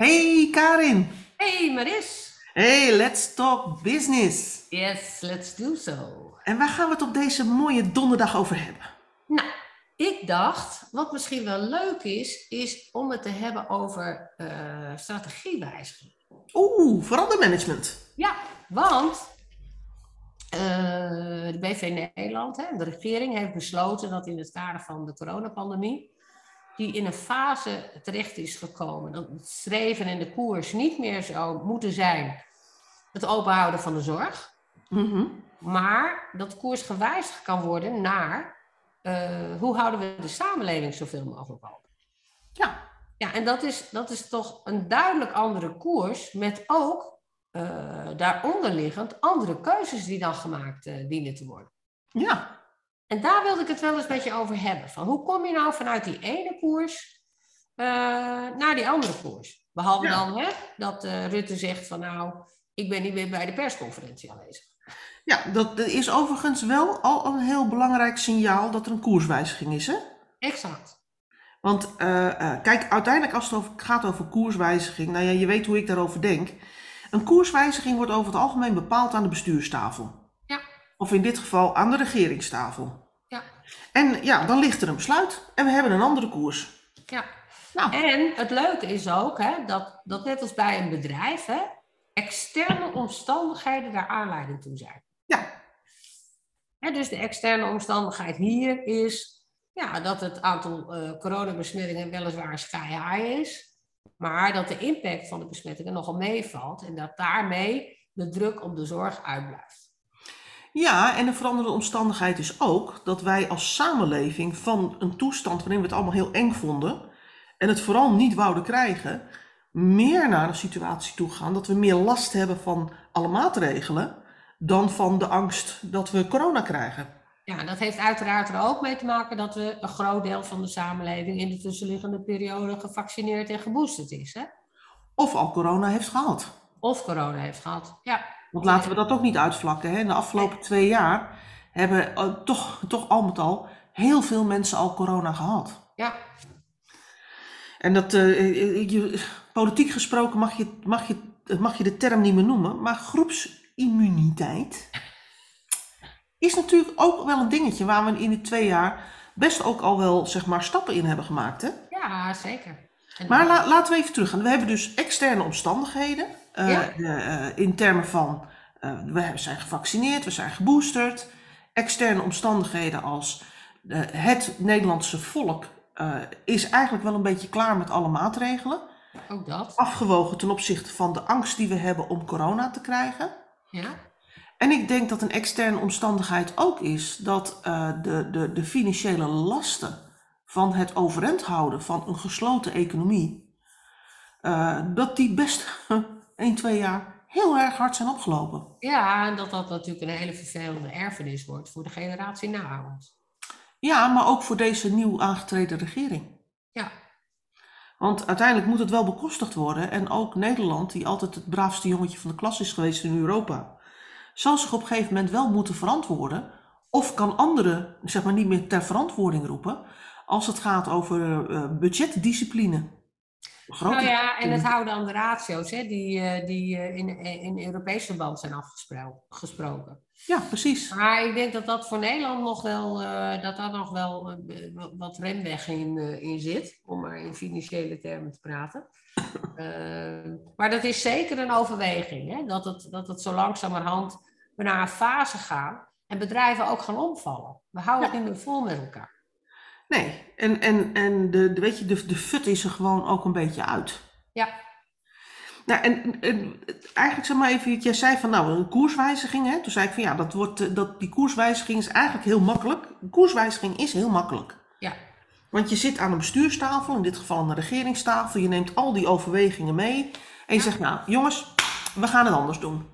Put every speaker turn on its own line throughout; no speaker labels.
Hey Karin.
Hey Maris.
Hey, let's talk business.
Yes, let's do so.
En waar gaan we het op deze mooie donderdag over hebben?
Nou, ik dacht, wat misschien wel leuk is, is om het te hebben over uh, strategiewijziging.
Oeh, verandermanagement.
Ja, want uh, de BV Nederland, hè, de regering, heeft besloten dat in het kader van de coronapandemie die in een fase terecht is gekomen. Dat het streven en de koers niet meer zou moeten zijn het openhouden van de zorg.
Mm
Maar dat koers gewijzigd kan worden naar uh, hoe houden we de samenleving zoveel mogelijk open.
Ja.
Ja, en dat is, dat is toch een duidelijk andere koers met ook uh, daaronder liggend andere keuzes die dan gemaakt uh, dienen te worden.
Ja.
En daar wilde ik het wel eens met je over hebben. Van hoe kom je nou vanuit die ene koers uh, naar die andere koers? Behalve
Ja.
dan hè, dat uh, Rutte zegt van nou, ik ben niet meer bij de persconferentie aanwezig.
Ja, dat is overigens wel al een heel belangrijk signaal dat er een koerswijziging is, hè?
Exact.
Want uh, uh, kijk, uiteindelijk als het over, gaat over koerswijziging, nou ja, je weet hoe ik daarover denk. Een koerswijziging wordt over het algemeen bepaald aan de bestuurstafel.
Ja.
Of in dit geval aan de regeringstafel. En ja, dan ligt er een besluit en we hebben een andere koers.
Ja.
Nou,
En het leuke is ook hè, dat, dat net als bij een bedrijf, hè, externe omstandigheden daar aanleiding toe zijn.
ja,
Hè, dus de externe omstandigheid hier is ja, dat het aantal eh coronabesmettingen weliswaar sky high is, maar dat de impact van de besmettingen nogal meevalt en dat daarmee de druk op de zorg uitblijft.
Ja, en een veranderde omstandigheid is ook dat wij als samenleving van een toestand waarin we het allemaal heel eng vonden en het vooral niet wouden krijgen, meer naar een situatie toe gaan dat we meer last hebben van alle maatregelen dan van de angst dat we corona krijgen.
Ja, dat heeft uiteraard er ook mee te maken dat we een groot deel van de samenleving in de tussenliggende periode gevaccineerd en geboosterd is. Hè?
Of al corona heeft gehad.
Of corona heeft gehad. Ja,
Want laten we dat ook niet uitvlakken. Hè? In de afgelopen twee jaar hebben eh, toch, toch al met al heel veel mensen al corona gehad.
ja,
En dat, eh, je, politiek gesproken mag je, mag, je, mag je de term niet meer noemen, maar groepsimmuniteit is natuurlijk ook wel een dingetje waar we in die twee jaar best ook al wel zeg maar, stappen in hebben gemaakt. Hè?
ja zeker. En
Maar la- laten we even teruggaan. We hebben dus externe omstandigheden. Eh,
Ja.
eh, in termen van eh, we zijn gevaccineerd, we zijn geboosterd. Externe omstandigheden als het Nederlandse volk is eigenlijk wel een beetje klaar met alle maatregelen.
ook dat.
Afgewogen ten opzichte van de angst die we hebben om corona te krijgen.
Ja,
En ik denk dat een externe omstandigheid ook is dat de, de, de financiële lasten van het overeind houden van een gesloten economie, dat die best 1, 2 jaar heel erg hard zijn opgelopen.
ja en dat dat natuurlijk een hele vervelende erfenis wordt voor de generatie na ons.
Ja, maar ook voor deze nieuw aangetreden regering.
Ja,
Want uiteindelijk moet het wel bekostigd worden. En ook Nederland, die altijd het braafste jongetje van de klas is geweest in Europa, zal zich op een gegeven moment wel moeten verantwoorden. Of kan anderen zeg maar, niet meer ter verantwoording roepen als het gaat over eh, budgetdiscipline.
Nou ja, en het houden aan de ratio's hè, die, eh, die eh, in, in Europees verband zijn afgesproken.
Ja, precies.
Maar ik denk dat dat voor Nederland nog wel, eh, dat daar nog wel eh, wat- remweg in, eh, in zit, om maar in financiële termen te praten. Eh, maar dat is zeker een overweging, hè? Dat, het, dat het zo langzamerhand we naar een fase gaan en bedrijven ook gaan omvallen. We houden het niet meer vol met elkaar.
Nee, en, en, en de, de, weet je, de, de fut is er gewoon ook een beetje uit.
Ja,
Nou, en, en eigenlijk zeg maar even, jij zei van nou, een koerswijziging, hè? Toen zei ik van ja, dat wordt, eh, dat, die koerswijziging is eigenlijk heel makkelijk. Een koerswijziging is heel makkelijk.
ja,
Want je zit aan een bestuurstafel, in dit geval aan de regeringstafel, je neemt al die overwegingen mee en je zegt nou, jongens, we gaan het anders doen.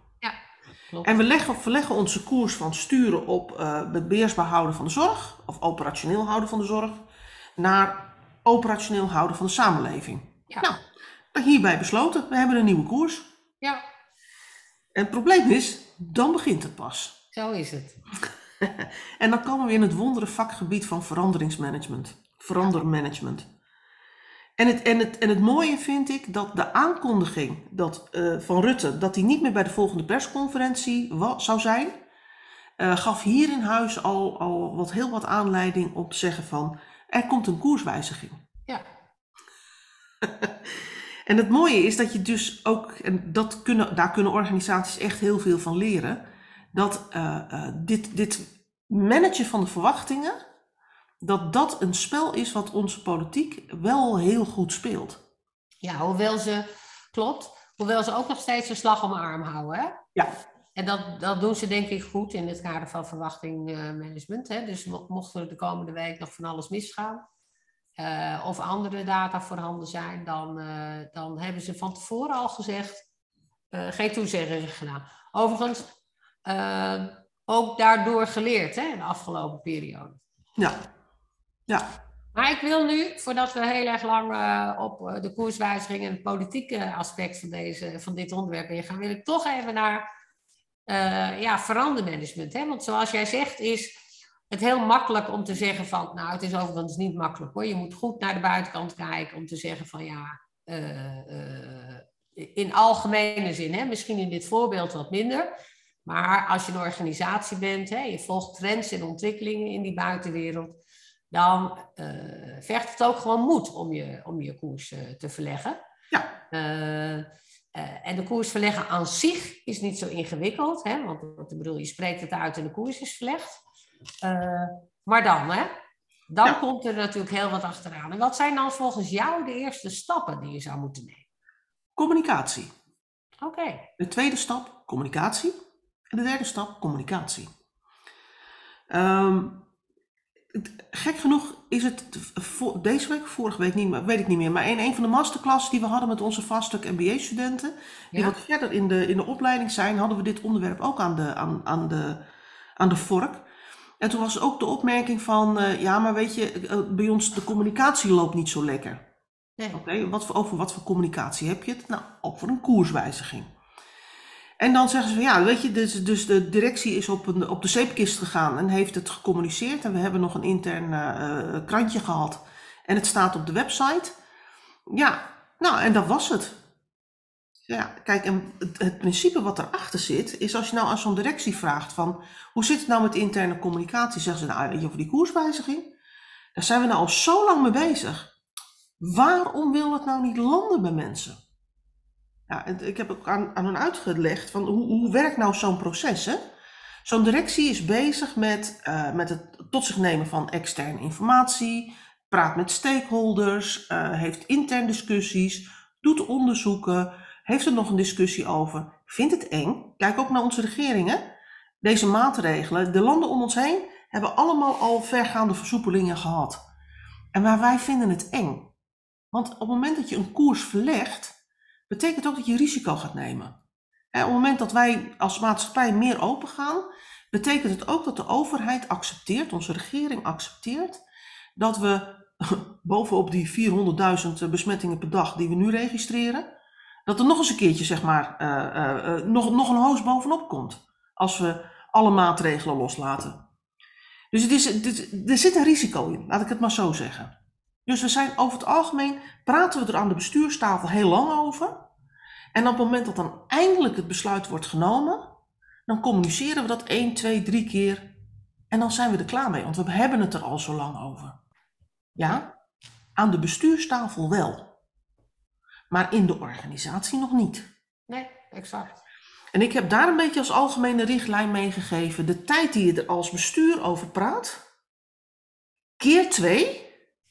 Klopt.
En we leggen, verleggen onze koers van sturen op eh, het beheersbaar houden van de zorg, of operationeel houden van de zorg, naar operationeel houden van de samenleving.
Ja.
Nou, hierbij besloten, we hebben een nieuwe koers.
ja,
En het probleem is, dan begint het pas.
zo is het.
En dan komen we in het wondere vakgebied van veranderingsmanagement, verandermanagement. En het, en, het, en het mooie vind ik dat de aankondiging dat, uh, van Rutte dat hij niet meer bij de volgende persconferentie zou zijn, uh, gaf hier in huis al, al wat, heel wat aanleiding om te zeggen van er komt een koerswijziging.
Ja.
en het mooie is dat je dus ook, en dat kunnen, daar kunnen organisaties echt heel veel van leren, dat uh, dit, dit managen van de verwachtingen, dat dat een spel is wat onze politiek wel heel goed speelt.
Ja, hoewel ze, klopt, hoewel ze ook nog steeds een slag om de arm houden. Hè?
Ja.
En dat, dat doen ze denk ik goed in het kader van verwachtingmanagement. Hè? Dus mocht er de komende week nog van alles misgaan, uh, of andere data voorhanden zijn, dan, uh, dan hebben ze van tevoren al gezegd, uh, geen toezeggingen gedaan. Overigens, ook daardoor geleerd hè, in de afgelopen periode.
Ja, ja.
Maar ik wil nu, voordat we heel erg lang op de koerswijziging en het politieke aspect van, deze, van dit onderwerp ingaan, wil ik toch even naar ja, verandermanagement. Hè? Want zoals jij zegt, is het heel makkelijk om te zeggen van, nou het is overigens niet makkelijk hoor. Je moet goed naar de buitenkant kijken om te zeggen van ja, in algemene zin, hè, misschien in dit voorbeeld wat minder. Maar als je een organisatie bent, hè, je volgt trends en ontwikkelingen in die buitenwereld, dan uh, vergt het ook gewoon moed om je, om je koers te verleggen.
Ja.
en de koers verleggen aan zich is niet zo ingewikkeld, hè, want ik bedoel, je spreekt het uit en de koers is verlegd. Maar dan, hè? Dan ja. komt er natuurlijk heel wat achteraan. En wat zijn dan volgens jou de eerste stappen die je zou moeten nemen?
Communicatie.
Oké. Okay.
De tweede stap, communicatie. En de derde stap, communicatie. Um, gek genoeg is het deze week, vorige week niet, weet ik niet meer, maar in een van de masterclasses die we hadden met onze vaststuk MBA-studenten, die ja. wat verder in de, in de opleiding zijn, hadden we dit onderwerp ook aan de, aan, aan de, aan de vork. En toen was ook de opmerking van, uh, ja, maar weet je, uh, bij ons de communicatie loopt niet zo lekker.
Nee.
Oké, okay, wat voor, over wat voor communicatie heb je het? Nou, over een koerswijziging. En dan zeggen ze van, ja, weet je, dus, dus de directie is op, een, op de zeepkist gegaan en heeft het gecommuniceerd. En we hebben nog een intern uh, krantje gehad en het staat op de website. Ja, nou, en dat was het. Ja, kijk, en het, principe wat erachter zit, is als je nou aan zo'n directie vraagt van, hoe zit het nou met interne communicatie? Zeggen ze, nou, je, over die koerswijziging? Daar zijn we nou al zo lang mee bezig. Waarom wil het nou niet landen bij mensen? Ik heb ook aan, aan uitgelegd van, hoe, hoe werkt nou zo'n proces, hè? Zo'n directie is bezig met, uh, met het tot zich nemen van externe informatie, praat met stakeholders, uh, heeft intern discussies, doet onderzoeken, heeft er nog een discussie over. Vindt het eng? Kijk ook naar onze regeringen. Deze maatregelen, de landen om ons heen, hebben allemaal al vergaande versoepelingen gehad. En waar wij vinden het eng. Want op het moment dat je een koers verlegt, betekent ook dat je risico gaat nemen. En op het moment dat wij als maatschappij meer open gaan, betekent het ook dat de overheid accepteert, onze regering accepteert, dat we bovenop die 400.000 besmettingen per dag die we nu registreren, dat er nog eens een keertje, zeg maar, uh, uh, nog, nog een hoos bovenop komt. Als we alle maatregelen loslaten. Dus het is, er zit een risico in, laat ik het maar zo zeggen. Dus we zijn over het algemeen, praten we er aan de bestuurstafel heel lang over. En op het moment dat dan eindelijk het besluit wordt genomen, dan communiceren we dat 1, 2, 3 keer. En dan zijn we er klaar mee, want we hebben het er al zo lang over. Ja, aan de bestuurstafel wel maar in de organisatie nog niet.
Nee, exact.
En ik heb daar een beetje als algemene richtlijn meegegeven. De tijd die je er als bestuur over praat, keer twee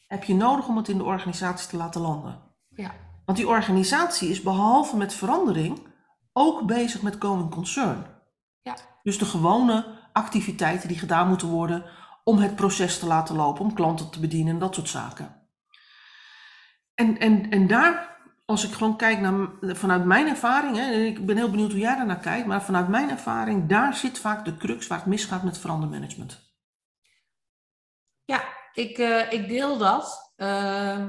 heb je nodig om het in de organisatie te laten landen.
Ja.
Want die organisatie is behalve met verandering ook bezig met going concern.
Ja.
Dus de gewone activiteiten die gedaan moeten worden om het proces te laten lopen, om klanten te bedienen en dat soort zaken. En, en, en daar als ik gewoon kijk naar, vanuit mijn ervaring, hè, en ik ben heel benieuwd hoe jij daarnaar kijkt, maar vanuit mijn ervaring, daar zit vaak de crux waar het misgaat met verandermanagement.
Ja, ik, uh, ik deel dat. Uh,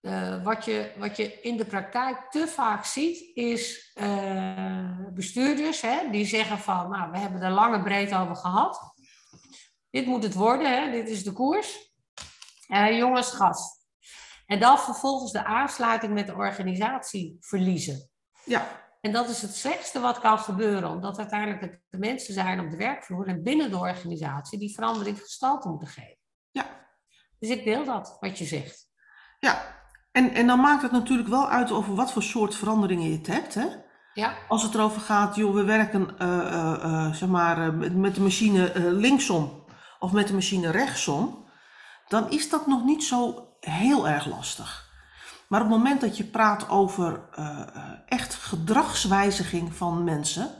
uh, wat, je, wat je in de praktijk te vaak ziet, is eh, bestuurders hè, die zeggen van, nou, we hebben er lang en breed over gehad. Dit moet het worden, hè, dit is de koers. jongens, gast En dan vervolgens de aansluiting met de organisatie verliezen.
Ja,
En dat is het slechtste wat kan gebeuren, omdat uiteindelijk de mensen zijn op de werkvloer en binnen de organisatie die verandering gestalte moeten geven. Dus ik deel dat, wat je zegt.
ja. En, en dan maakt het natuurlijk wel uit over wat voor soort veranderingen je het hebt, hè?
Ja,
Als het erover gaat, joh, we werken eh, eh, eh, zeg maar, met, de machine linksom of met de machine rechtsom, dan is dat nog niet zo heel erg lastig. Maar op het moment dat je praat over echt gedragswijziging van mensen,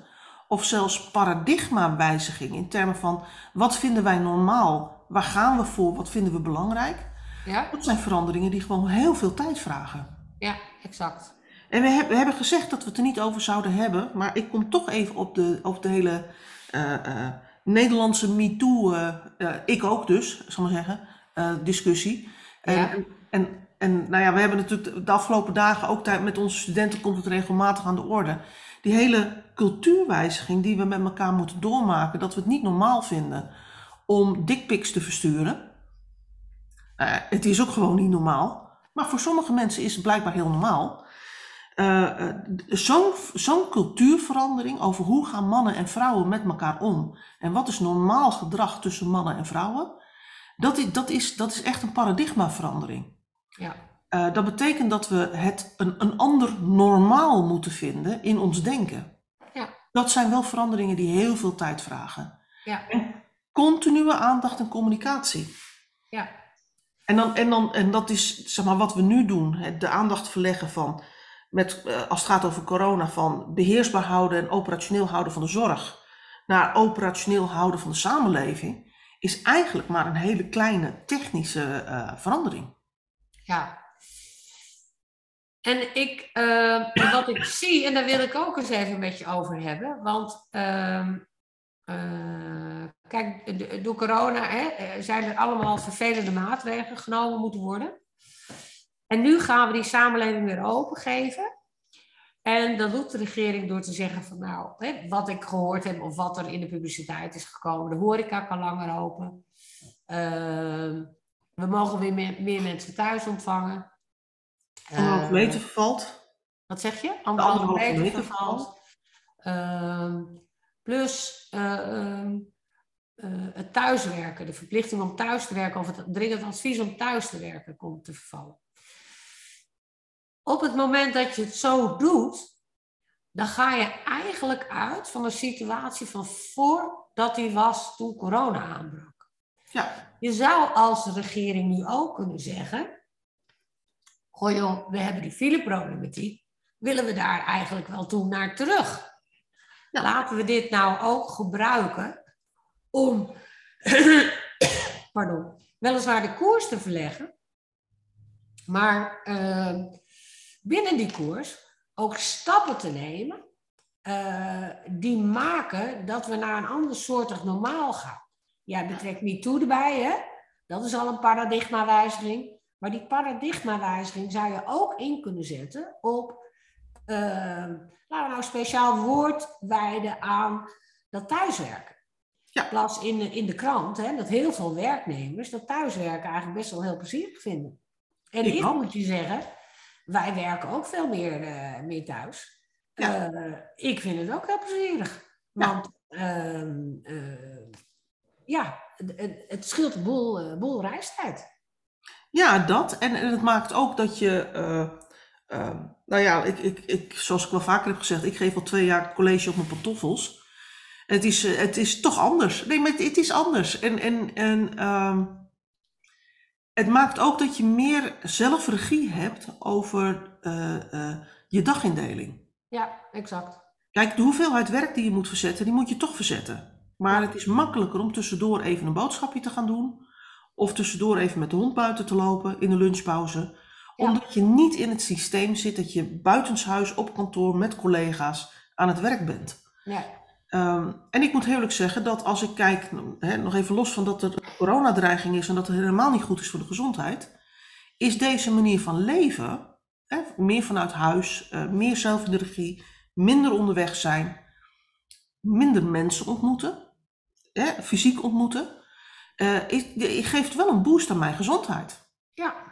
of zelfs paradigmawijziging in termen van wat vinden wij normaal, waar gaan we voor, wat vinden we belangrijk,
ja,
dat zijn veranderingen die gewoon heel veel tijd vragen.
ja, exact.
En we, heb- we hebben gezegd dat we het er niet over zouden hebben, maar ik kom toch even op de, op de hele eh, eh, Nederlandse MeToo, eh, ik ook dus, zal ik maar zeggen, discussie. En,
Ja.
en, en, en, nou ja, we hebben natuurlijk de afgelopen dagen ook tijd met onze studenten komt het regelmatig aan de orde. Die hele cultuurwijziging die we met elkaar moeten doormaken, dat we het niet normaal vinden om dickpics te versturen. Eh, het is ook gewoon niet normaal. Maar voor sommige mensen is het blijkbaar heel normaal. Eh, eh, Zo'n cultuurverandering over hoe gaan mannen en vrouwen met elkaar om en wat is normaal gedrag tussen mannen en vrouwen, dat is, dat is, dat is echt een paradigmaverandering.
Ja,
dat betekent dat we het een, een ander normaal moeten vinden in ons denken.
Ja.
Dat zijn wel veranderingen die heel veel tijd vragen.
ja,
En continue aandacht en communicatie.
ja,
En, dan, en, dan, en dat is zeg maar, wat we nu doen. hè, De aandacht verleggen van, met, eh, als het gaat over corona, van beheersbaar houden en operationeel houden van de zorg. Naar operationeel houden van de samenleving. Is eigenlijk maar een hele kleine technische eh, verandering.
ja. En ik, eh, wat ik zie, en daar wil ik ook eens even met je over hebben, want ehm, eh, kijk, door corona hè, eh, zijn er allemaal vervelende maatregelen genomen moeten worden. En nu gaan we die samenleving weer opengeven. En dat doet de regering door te zeggen van nou, hè, wat ik gehoord heb of wat er in de publiciteit is gekomen. De horeca kan langer open. Ehm, we mogen weer meer, meer mensen thuis ontvangen.
Anderhalve
Eh,
meter vervalt.
wat zeg je? meter
meter
vervalt. Ehm, plus eh, ehm, eh, het thuiswerken, de verplichting om thuis te werken of het dringend advies om thuis te werken komt te vervallen. Op het moment dat je het zo doet, dan ga je eigenlijk uit van een situatie van voordat die was toen corona aanbrak.
Ja,
Je zou als regering nu ook kunnen zeggen: Goh joh, we hebben die fileproblematiek. Willen we daar eigenlijk wel toe naar terug?
Ja.
Laten we dit nou ook gebruiken om, pardon, weliswaar de koers te verleggen, maar eh, binnen die koers ook stappen te nemen eh, die maken dat we naar een ander soortig normaal gaan. Jij betrekt MeToo erbij, hè? Dat is al een paradigmawijziging. Maar die paradigmawijziging zou je ook in kunnen zetten op, eh, laten we nou speciaal woord wijden aan dat thuiswerken.
Ja.
In plaats in de, in de krant, hè, dat heel veel werknemers dat thuiswerken eigenlijk best wel heel plezierig vinden. En
Ik
ik, moet je zeggen, wij werken ook veel meer, eh, meer thuis.
Ja.
Eh, ik vind het ook heel plezierig.
Ja.
Want ehm, eh, ja, het, het, het scheelt een boel, boel reistijd.
Ja, dat. En, en het maakt ook dat je. Eh, eh, nou ja, ik, ik, ik, zoals ik wel vaker heb gezegd, ik geef al twee jaar college op mijn pantoffels. Het is, eh, het is toch anders. Nee, maar het, het is anders. En, en, en ehm, het maakt ook dat je meer zelfregie hebt over eh, eh, je dagindeling.
Ja, exact.
Kijk, de hoeveelheid werk die je moet verzetten, die moet je toch verzetten. Maar het is makkelijker om tussendoor even een boodschapje te gaan doen. Of tussendoor even met de hond buiten te lopen in de lunchpauze. Omdat je niet in het systeem zit dat je buitenshuis op kantoor met collega's aan het werk bent.
Ja,
Ehm, en ik moet heel eerlijk zeggen dat als ik kijk, nog even los van dat er coronadreiging is en dat het helemaal niet goed is voor de gezondheid, is deze manier van leven, meer vanuit huis, eh, meer zelf in de regie, minder onderweg zijn, minder mensen ontmoeten, fysiek ontmoeten, eh, is, geeft wel een boost aan mijn gezondheid.
ja,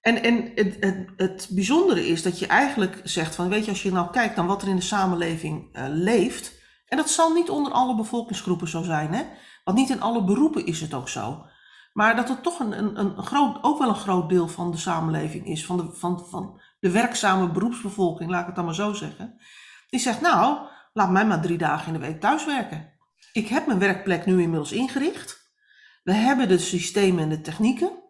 En, en het, het, het bijzondere is dat je eigenlijk zegt van, weet je, als je nou kijkt naar wat er in de samenleving uh, leeft, en dat zal niet onder alle bevolkingsgroepen zo zijn, hè? want niet in alle beroepen is het ook zo. Maar dat het toch een, een, een groot, ook wel een groot deel van de samenleving is, van de, van, van de werkzame beroepsbevolking, laat ik het dan maar zo zeggen. Die zegt, nou, laat mij maar drie dagen in de week thuiswerken. Ik heb mijn werkplek nu inmiddels ingericht. We hebben de systemen en de technieken.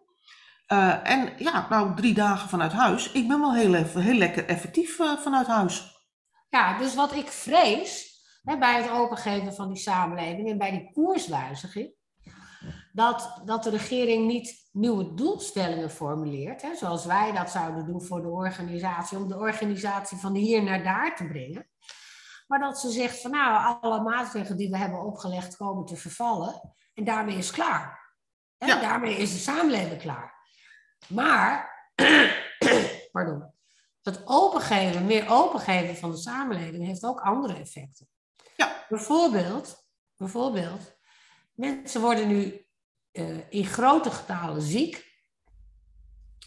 Uh, en ja, nou, drie dagen vanuit huis. Ik ben wel heel, even, heel lekker effectief uh, vanuit huis.
Ja, dus wat ik vrees hè, bij het opengeven van die samenleving en bij die koerswijziging, dat, dat de regering niet nieuwe doelstellingen formuleert, hè, zoals wij dat zouden doen voor de organisatie, om de organisatie van hier naar daar te brengen. Maar dat ze zegt van nou, alle maatregelen die we hebben opgelegd komen te vervallen en daarmee is klaar. Ja. Daarmee is de samenleving klaar. Maar, pardon, het opengeven, meer opengeven van de samenleving heeft ook andere effecten.
Ja.
Bijvoorbeeld, bijvoorbeeld mensen worden nu uh, in grote getalen ziek.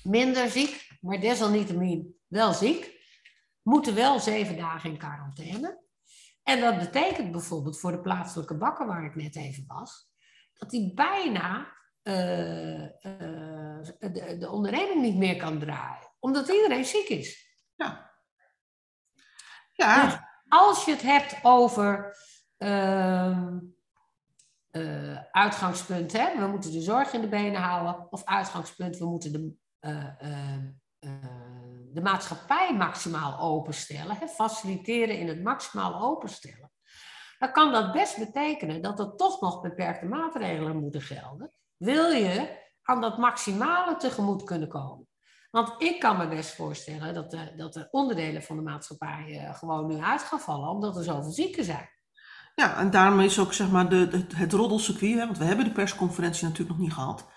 Minder ziek, maar desalniettemin wel ziek. Moeten wel zeven dagen in quarantaine. En dat betekent bijvoorbeeld voor de plaatselijke bakker waar ik net even was, dat die bijna de, de, onderneming niet meer kan draaien, omdat iedereen ziek is.
Ja. ja.
Dus als je het hebt over uh, uitgangspunt, hè, we moeten de zorg in de benen houden, of uitgangspunt, we moeten de, de maatschappij maximaal openstellen, hè, faciliteren in het maximaal openstellen. Dan kan dat best betekenen dat er toch nog beperkte maatregelen moeten gelden wil je aan dat maximale tegemoet kunnen komen. Want ik kan me best voorstellen dat de, dat de onderdelen van de maatschappij uh, gewoon nu uit gaan vallen, omdat er zoveel zieken zijn.
Ja, en daarom is ook zeg maar de, de het roddelcircuit, hè, want we hebben de persconferentie natuurlijk nog niet gehad.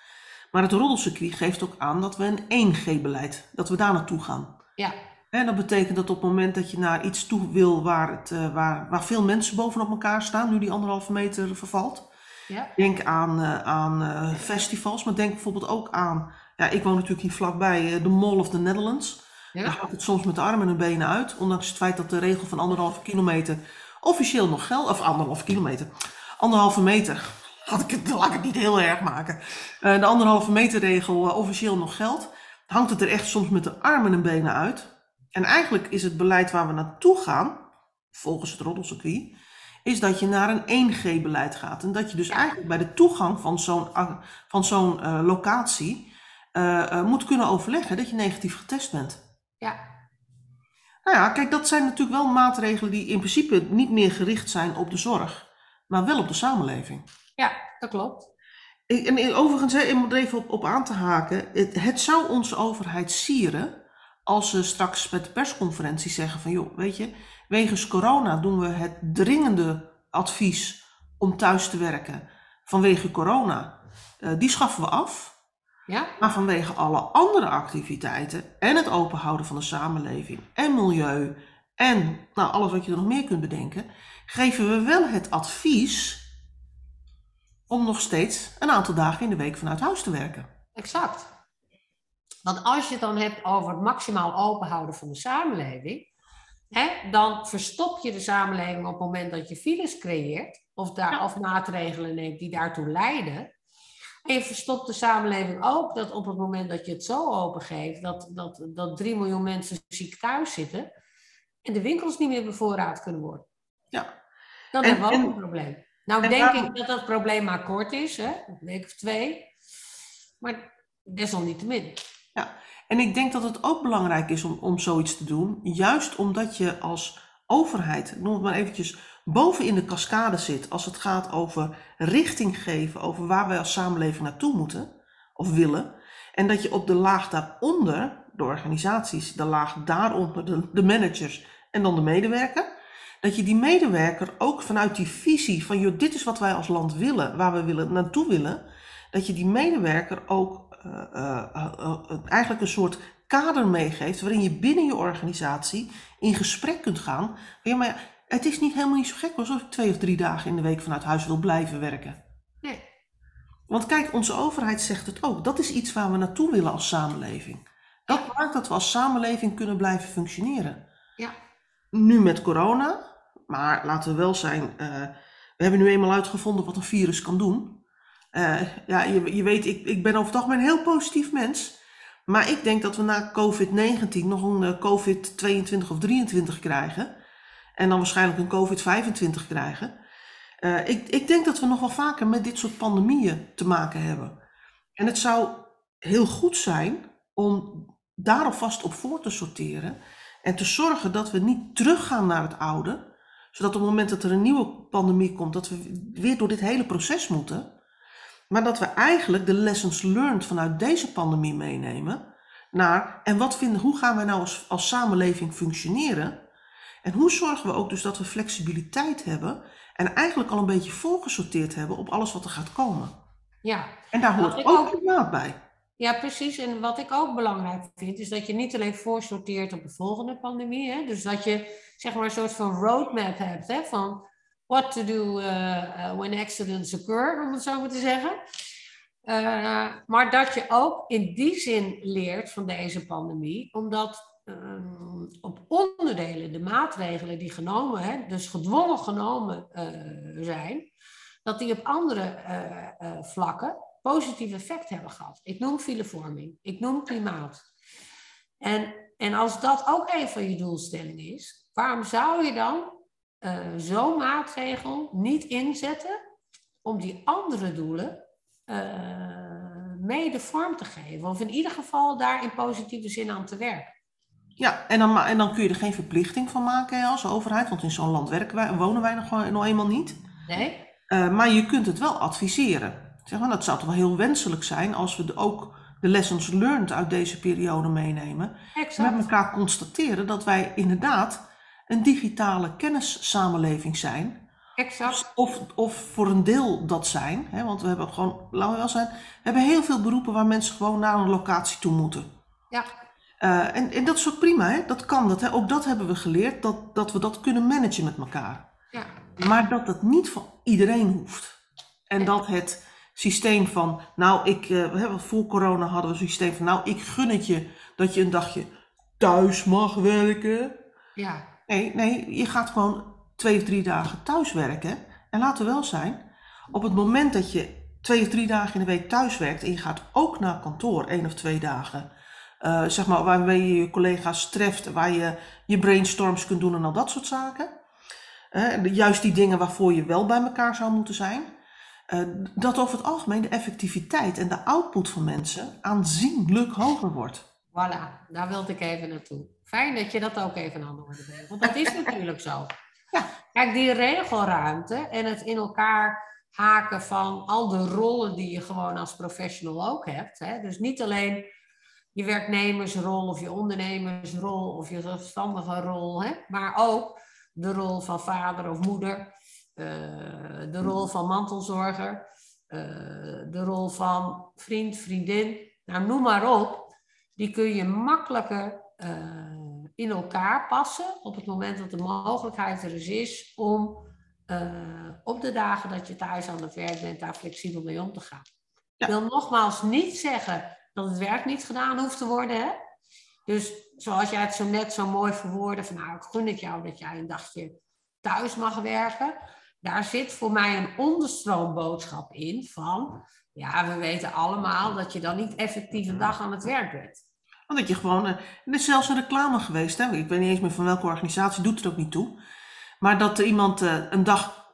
Maar het roddelcircuit geeft ook aan dat we een 1G-beleid, dat we daar naartoe gaan.
Ja.
En dat betekent dat op het moment dat je naar iets toe wil waar, het, uh, waar, waar veel mensen bovenop elkaar staan, nu die anderhalve meter vervalt,
ja.
Denk aan, uh, aan uh, festivals, maar denk bijvoorbeeld ook aan, ja, ik woon natuurlijk hier vlakbij, uh, de Mall of the Netherlands.
Ja.
Daar gaat het soms met de armen en benen uit, ondanks het feit dat de regel van anderhalve kilometer officieel nog geldt, of anderhalve kilometer, anderhalve meter, laat ik het, laat ik het niet heel erg maken, de anderhalve meter regel officieel nog geldt, hangt het er echt soms met de armen en benen uit. En eigenlijk is het beleid waar we naartoe gaan, volgens het roddelcircuit, is dat je naar een 1G-beleid gaat. En dat je dus eigenlijk bij de toegang van zo'n, van zo'n uh, locatie uh, uh, moet kunnen overleggen dat je negatief getest bent.
Ja.
Nou ja, kijk, dat zijn natuurlijk wel maatregelen die in principe niet meer gericht zijn op de zorg, maar wel op de samenleving.
Ja, dat klopt.
En overigens, om er even op, op aan te haken, het, het zou onze overheid sieren als ze straks met de persconferentie zeggen van, joh, weet je, Wegens corona doen we het dringende advies om thuis te werken vanwege corona. Uh, die schaffen we af.
Ja?
Maar vanwege alle andere activiteiten en het openhouden van de samenleving en milieu en nou, alles wat je er nog meer kunt bedenken, geven we wel het advies om nog steeds een aantal dagen in de week vanuit huis te werken.
Exact. Want als je het dan hebt over het maximaal openhouden van de samenleving, hè, dan verstop je de samenleving op het moment dat je files creëert of, daar, ja. of maatregelen neemt die daartoe leiden. En je verstopt de samenleving ook dat op het moment dat je het zo opengeeft, dat, dat, dat 3 miljoen mensen ziek thuis zitten en de winkels niet meer bevoorraad kunnen worden.
Ja.
Dan en, hebben we ook en, een probleem. Nou denk waarom... ik dat dat probleem maar kort is, hè? een week of twee. Maar desalniettemin.
Ja, en ik denk dat het ook belangrijk is om, om zoiets te doen, juist omdat je als overheid, noem het maar eventjes, boven in de cascade zit als het gaat over richting geven, over waar wij als samenleving naartoe moeten of willen. En dat je op de laag daaronder, de organisaties, de laag daaronder, de, de managers en dan de medewerker, dat je die medewerker ook vanuit die visie van, joh, dit is wat wij als land willen, waar we willen, naartoe willen, dat je die medewerker ook eigenlijk een soort kader meegeeft waarin je binnen je organisatie in gesprek kunt gaan. Ja, maar het is niet helemaal niet zo gek alsof ik twee of drie dagen in de week vanuit huis wil blijven werken.
Nee.
Want kijk, onze overheid zegt het ook. Dat is iets waar we naartoe willen als samenleving. Dat maakt dat we als samenleving kunnen blijven functioneren.
Ja.
Nu met corona, maar laten we wel zijn, uh, we hebben nu eenmaal uitgevonden wat een virus kan doen. Uh, ja, je, je weet, ik, ik ben over het algemeen een heel positief mens. Maar ik denk dat we na COVID-19 nog een uh, COVID-22 of 23 krijgen. En dan waarschijnlijk een COVID-25 krijgen. Uh, ik, ik denk dat we nog wel vaker met dit soort pandemieën te maken hebben. En het zou heel goed zijn om daar alvast op voor te sorteren. En te zorgen dat we niet teruggaan naar het oude. Zodat op het moment dat er een nieuwe pandemie komt, dat we weer door dit hele proces moeten. Maar dat we eigenlijk de lessons learned vanuit deze pandemie meenemen naar en wat vinden, hoe gaan wij nou als, als samenleving functioneren? En hoe zorgen we ook dus dat we flexibiliteit hebben en eigenlijk al een beetje voorgesorteerd hebben op alles wat er gaat komen?
Ja.
En daar hoort ook klimaat bij.
Ja, precies. En wat ik ook belangrijk vind, is dat je niet alleen voorsorteert op de volgende pandemie. Hè? Dus dat je zeg maar een soort van roadmap hebt hè? van what to do uh, uh, when accidents occur, om het zo maar te zeggen. Uh, maar dat je ook in die zin leert van deze pandemie, omdat um, op onderdelen de maatregelen die genomen, hè, dus gedwongen genomen zijn, dat die op andere vlakken positief effect hebben gehad. Ik noem filevorming, ik noem klimaat. En, en als dat ook een van je doelstellingen is, waarom zou je dan uh, zo'n maatregel niet inzetten om die andere doelen uh, mede vorm te geven. Of in ieder geval daar in positieve zin aan te werken.
Ja, en dan, en dan kun je er geen verplichting van maken hè, als overheid, want in zo'n land werken wij, wonen wij nog, nog eenmaal niet.
Nee.
Uh, maar je kunt het wel adviseren. Zeg maar, dat zou toch wel heel wenselijk zijn als we de, ook de lessons learned uit deze periode meenemen.
Exact.
En met elkaar constateren dat wij inderdaad een digitale kennissamenleving zijn.
Exact.
Of, of voor een deel dat zijn. Hè, want we hebben gewoon, laten we wel zijn, we hebben heel veel beroepen waar mensen gewoon naar een locatie toe moeten.
Ja.
Uh, en, en dat is ook prima, hè? dat kan. Dat, hè? Ook dat hebben we geleerd, dat, dat we dat kunnen managen met elkaar.
Ja.
Maar dat het niet van iedereen hoeft. En ja. dat het systeem van, nou, ik, uh, voor corona hadden we een systeem van, nou, ik gun het je dat je een dagje thuis mag werken.
Ja.
Nee, nee, je gaat gewoon twee of drie dagen thuis werken. En laten we wel zijn, op het moment dat je twee of drie dagen in de week thuis werkt en je gaat ook naar kantoor één of twee dagen, uh, zeg maar, waarmee je je collega's treft, waar je je brainstorms kunt doen en al dat soort zaken. Juist die dingen waarvoor je wel bij elkaar zou moeten zijn. Uh, dat over het algemeen de effectiviteit en de output van mensen aanzienlijk hoger wordt.
Voilà, daar wilde ik even naartoe. Fijn dat je dat ook even aan de orde brengt. Want dat is natuurlijk zo.
Ja.
Kijk, die regelruimte en het in elkaar haken van al de rollen die je gewoon als professional ook hebt. Hè? Dus niet alleen je werknemersrol of je ondernemersrol of je zelfstandige rol, hè? maar ook de rol van vader of moeder, uh, de rol van mantelzorger, uh, de rol van vriend, vriendin, nou noem maar op. Die kun je makkelijker uh, in elkaar passen op het moment dat de mogelijkheid er eens is om uh, op de dagen dat je thuis aan het werk bent, daar flexibel mee om te gaan. Ja. Ik wil nogmaals niet zeggen dat het werk niet gedaan hoeft te worden. Hè? Dus zoals jij het zo net zo mooi verwoordde, van nou, ik gun het jou dat jij een dagje thuis mag werken. Daar zit voor mij een onderstroomboodschap in van, ja, we weten allemaal dat je dan niet effectief een dag aan het werk bent.
Want dat je gewoon, er is zelfs een reclame geweest, hè? ik weet niet eens meer van welke organisatie, doet het ook niet toe. Maar dat er iemand uh, een dag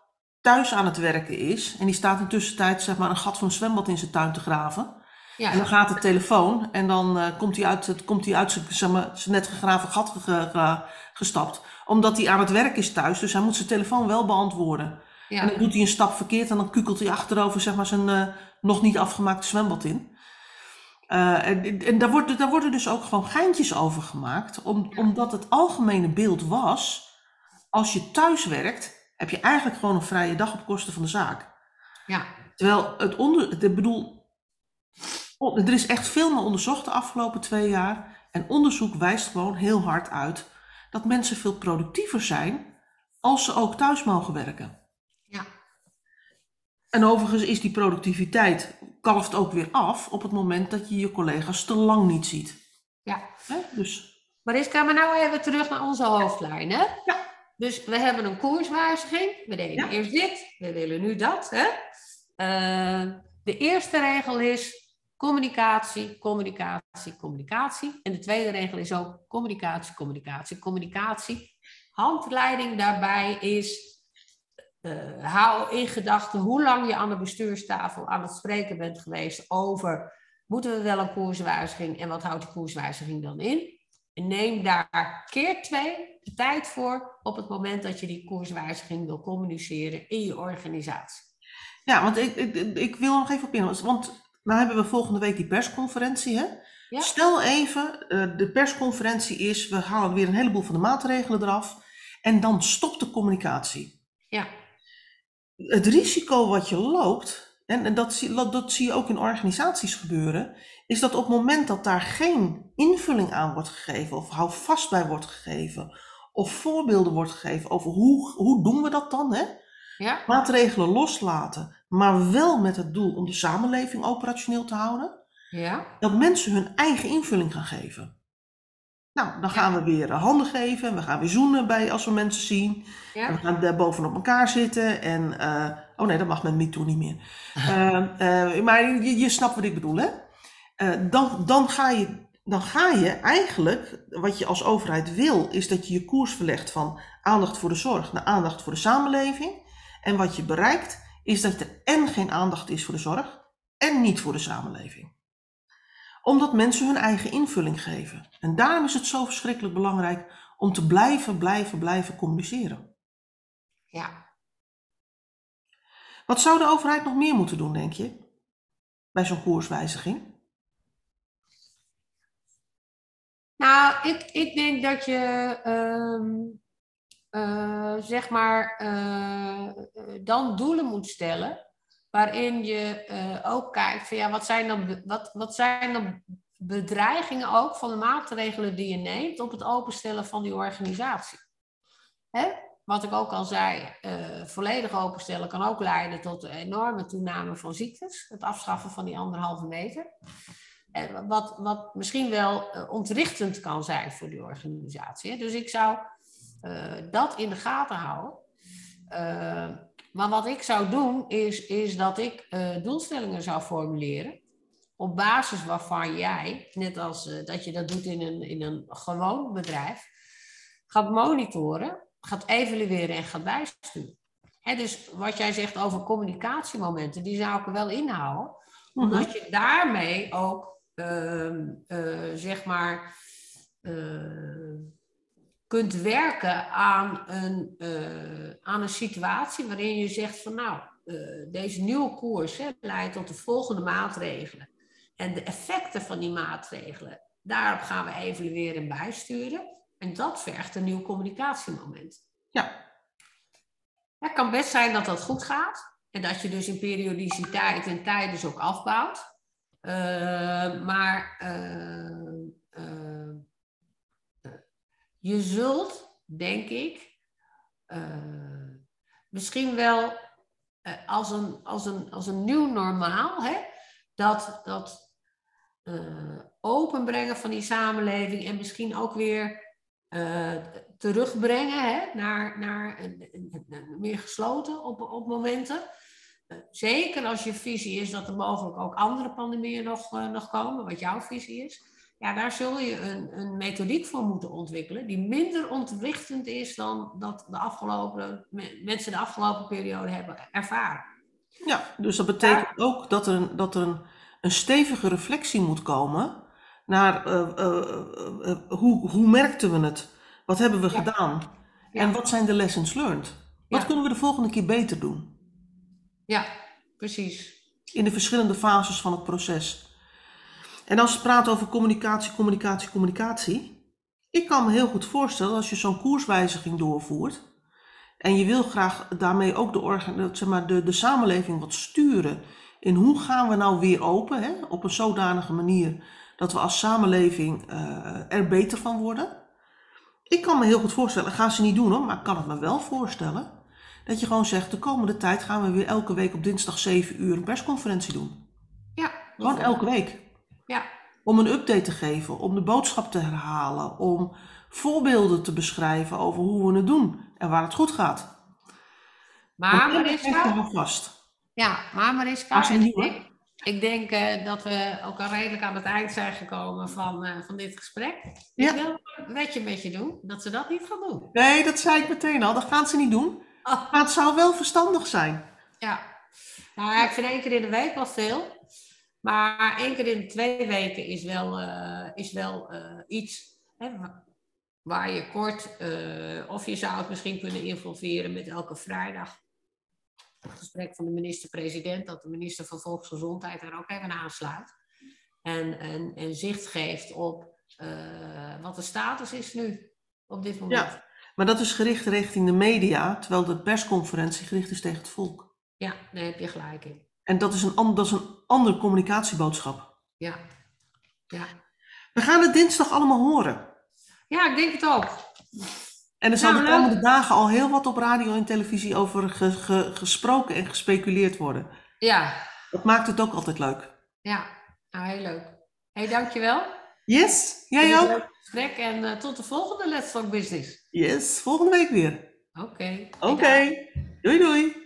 thuis aan het werken is en die staat in tussentijd zeg maar een gat van een zwembad in zijn tuin te graven.
Ja.
En dan gaat de telefoon en dan uh, komt hij uit, komt hij uit zijn, zeg maar, zijn net gegraven gat ge, ge, gestapt. Omdat hij aan het werk is thuis, dus hij moet zijn telefoon wel beantwoorden.
Ja.
En dan doet hij een stap verkeerd en dan kukelt hij achterover zeg maar, zijn uh, nog niet afgemaakte zwembad in. Uh, en, en daar, wordt, daar worden dus ook gewoon geintjes over gemaakt, om, omdat het algemene beeld was, als je thuis werkt, heb je eigenlijk gewoon een vrije dag op kosten van de zaak.
Ja,
Terwijl het onder, ik bedoel, oh, er is echt veel naar onderzocht de afgelopen twee jaar. En onderzoek wijst gewoon heel hard uit dat mensen veel productiever zijn als ze ook thuis mogen werken. En overigens is die productiviteit, kalft ook weer af op het moment dat je je collega's te lang niet ziet.
Ja.
Hè? Dus,
Mariska, maar nou even terug naar onze hoofdlijn. Hè?
Ja.
Dus we hebben een koerswijziging. We deden
Ja.
eerst dit, we willen nu dat. Hè? Eh, de eerste regel is communicatie, communicatie, communicatie. En de tweede regel is ook communicatie, communicatie, communicatie. Handleiding daarbij is, hou in gedachten hoe lang je aan de bestuurstafel aan het spreken bent geweest over, moeten we wel een koerswijziging en wat houdt die koerswijziging dan in? En neem daar keer twee de tijd voor op het moment dat je die koerswijziging wil communiceren in je organisatie.
ja, want ik, ik, ik wil nog even op in. Want nou hebben we volgende week die persconferentie. Hè?
Ja.
Stel even, eh, de persconferentie is, we halen weer een heleboel van de maatregelen eraf. En dan stopt de communicatie.
Ja,
Het risico wat je loopt, en, en dat, zie, dat, zie je ook in organisaties gebeuren, is dat op het moment dat daar geen invulling aan wordt gegeven, of houvast bij wordt gegeven, of voorbeelden wordt gegeven over hoe, hoe doen we dat dan, hè?
ja,
maatregelen loslaten, maar wel met het doel om de samenleving operationeel te houden,
ja,
dat mensen hun eigen invulling gaan geven. Nou, dan gaan we weer eh, handen geven, en we gaan weer zoenen bij als we mensen zien. En we gaan daar bovenop elkaar zitten en, eh, oh nee, dat mag met MeToo niet meer. Eh, eh, maar je, je snapt wat ik bedoel, hè? Dan, dan, ga je, dan ga je eigenlijk, wat je als overheid wil, is dat je je koers verlegt van aandacht voor de zorg naar aandacht voor de samenleving. En wat je bereikt, is dat er en geen aandacht is voor de zorg en niet voor de samenleving. Omdat mensen hun eigen invulling geven. En daarom is het zo verschrikkelijk belangrijk om te blijven, blijven, blijven communiceren.
ja.
Wat zou de overheid nog meer moeten doen, denk je? Bij zo'n koerswijziging?
Nou, ik, ik denk dat je, ehm, eh, zeg maar, eh, dan doelen moet stellen. Waarin je eh, ook kijkt van ja, wat zijn, dan, wat, wat zijn dan bedreigingen ook van de maatregelen die je neemt op het openstellen van die organisatie. Hè? Wat ik ook al zei, eh, volledig openstellen kan ook leiden tot een enorme toename van ziektes. Het afschaffen van die anderhalve meter. En wat, wat misschien wel eh, ontrichtend kan zijn voor die organisatie. hè. Dus ik zou dat in de gaten houden. Maar wat ik zou doen, is, is dat ik eh, doelstellingen zou formuleren. Op basis waarvan jij, net als eh, dat je dat doet in een, in een gewoon bedrijf, gaat monitoren, gaat evalueren en gaat bijsturen. Hè, dus wat jij zegt over communicatiemomenten, die zou ik er wel inhouden. Omdat je daarmee ook, ehm, eh, zeg maar, kunt werken aan een, eh, aan een situatie waarin je zegt van nou, eh, deze nieuwe koers hè, leidt tot de volgende maatregelen. En de effecten van die maatregelen, daarop gaan we evalueren en bijsturen. En dat vergt een nieuw communicatiemoment.
Ja,
Het kan best zijn dat dat goed gaat. En dat je dus in periodiciteit en tijd dus ook afbouwt. Eh, maar je zult, denk ik, eh, misschien wel eh, als, een, als, een, als een nieuw normaal, hè, dat, dat eh, openbrengen van die samenleving en misschien ook weer terugbrengen hè, naar, naar een, een- een- meer gesloten op, op momenten. Zeker als je visie is dat er mogelijk ook andere pandemieën nog, nog komen, wat jouw visie is. Ja, daar zul je een, een methodiek voor moeten ontwikkelen die minder ontwrichtend is dan dat de afgelopen, me- mensen de afgelopen periode hebben ervaren.
ja, dus dat betekent ook dat er, een, dat er een, een stevige reflectie moet komen naar eh, eh, eh, hoe, hoe merkten we het? Wat hebben we
Ja.
gedaan?
Ja.
En wat zijn de lessons learned? Wat
Ja.
kunnen we de volgende keer beter doen?
Ja, precies.
In de verschillende fases van het proces. En als we praten over communicatie, communicatie, communicatie. Ik kan me heel goed voorstellen als je zo'n koerswijziging doorvoert. En je wil graag daarmee ook de, zeg maar, de, de samenleving wat sturen. In hoe gaan we nou weer open? Hè? Op een zodanige manier dat we als samenleving eh, er beter van worden. Ik kan me heel goed voorstellen, dat gaan ze niet doen hoor, maar ik kan het me wel voorstellen. Dat je gewoon zegt, de komende tijd gaan we weer elke week op dinsdag 7 uur een persconferentie doen.
Ja,
Gewoon elke week.
Ja,
om een update te geven, om de boodschap te herhalen, om voorbeelden te beschrijven over hoe we het doen en waar het goed gaat.
Maar Mariska,
vast.
ja, maar Mariska,
Als een
ik ik denk eh, dat we ook al redelijk aan het eind zijn gekomen van, eh, van dit gesprek.
Ja.
Ik wil een wetje met je doen, dat ze dat niet gaan doen.
Nee, dat zei ik meteen al. Dat gaan ze niet doen.
Oh,
Maar het zou wel verstandig zijn.
ja. Nou ja, ik vind één keer in de week wel veel. Maar één keer in twee weken is wel, eh, is wel eh, iets hè, wa- waar je kort, eh, of je zou het misschien kunnen involveren met elke vrijdag. Het gesprek van de minister-president, dat de minister van Volksgezondheid er ook even aansluit. En, en, en zicht geeft op wat de status is nu, op dit moment.
Ja. Maar dat is gericht richting de media, terwijl de persconferentie gericht is tegen het volk.
Ja, daar heb je gelijk in.
En dat is een, dat is een andere communicatieboodschap.
Ja. Ja.
We gaan het dinsdag allemaal horen.
ja, ik denk het ook.
En er zal
Nou,
de
leuk.
komende dagen al heel wat op radio en televisie over ge- ge- gesproken en gespeculeerd worden.
Ja,
Dat maakt het ook altijd leuk.
ja. Nou, heel leuk. Hé, hey, dankjewel.
Yes? Jij ook?
leuk gesprek en eh, tot de volgende Let's Talk Business.
Yes, volgende week weer.
Oké.
Oké. Doei doei.